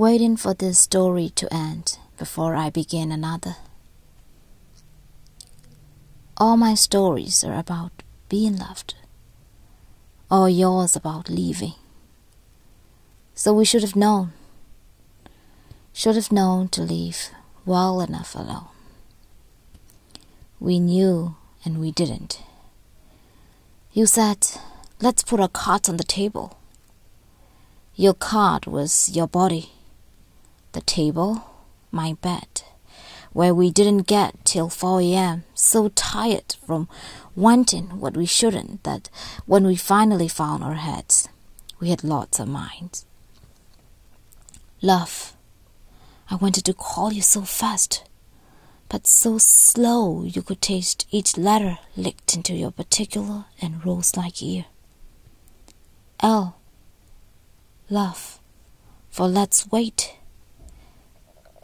waiting for this story to end before I begin another. All my stories are about being loved, all yours about leaving. So we should have known, should have known to leave well enough alone. We knew and we didn't. You said, let's put a cot on the table. Your card was your body, the table, my bed, where we didn't get till 4 a.m., so tired from wanting what we shouldn't that when we finally found our heads, we had lots of minds. Love, I wanted to call you so fast, but so slow you could taste each letter licked into your particular and rose like ear. L, love, for let's wait.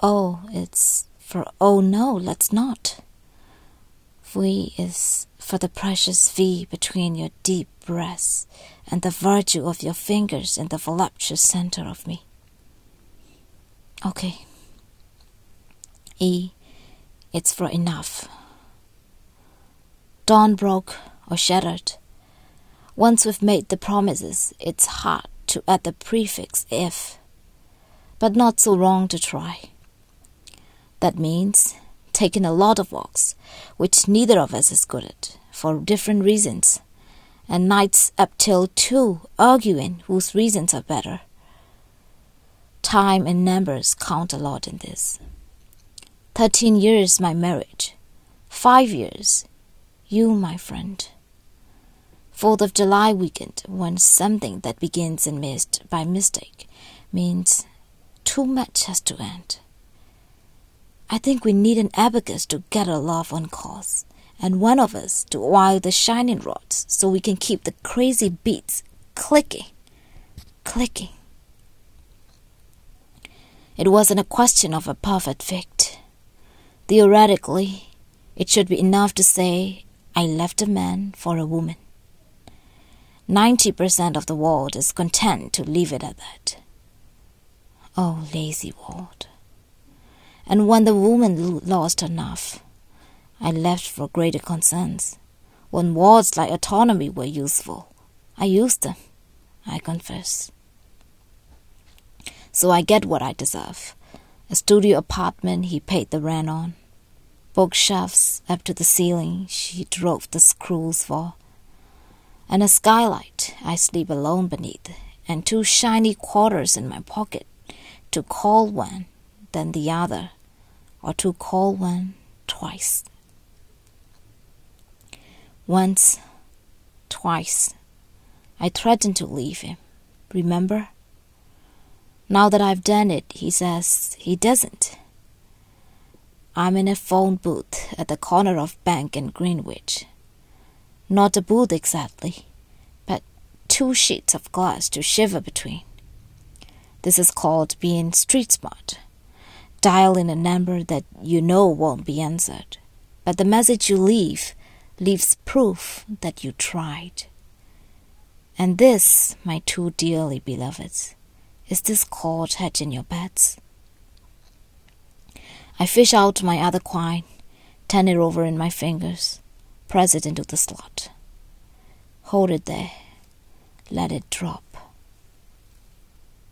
O, it's for oh no, let's not. V is for the precious V between your deep breaths and the virtue of your fingers in the voluptuous center of me. Okay. E, it's for enough. Dawn broke or shattered. Once we've made the promises, it's hard to add the prefix if, but not so wrong to try. That means taking a lot of walks, which neither of us is good at, for different reasons, and nights up till two arguing whose reasons are better. Time and numbers count a lot in this. Thirteen years my marriage. Five years. You, my friend. Fourth of July weekend, when something that begins and missed by mistake means too much has to end. I think we need an abacus to get our love on course, and one of us to wire the shining rods so we can keep the crazy beats clicking, clicking. It wasn't a question of a perfect fit. Theoretically, it should be enough to say, I left a man for a woman. 90% of the world is content to leave it at that. Oh, lazy world. And when the woman lost enough, I left for greater concerns. When words like autonomy were useful, I used them, I confess. So I get what I deserve a studio apartment he paid the rent on, bookshelves up to the ceiling she drove the screws for, and a skylight I sleep alone beneath, and two shiny quarters in my pocket to call one, then the other, or to call one twice. Once, twice, I threatened to leave him. Remember? Now that I've done it, he says he doesn't. I'm in a phone booth at the corner of Bank and Greenwich. Not a booth exactly, but two sheets of glass to shiver between. This is called being street smart. Dial in a number that you know won't be answered, but the message you leave leaves proof that you tried. And this, my two dearly beloveds, is this cord hedge in your beds? I fish out my other coin, turn it over in my fingers, press it into the slot. Hold it there, let it drop.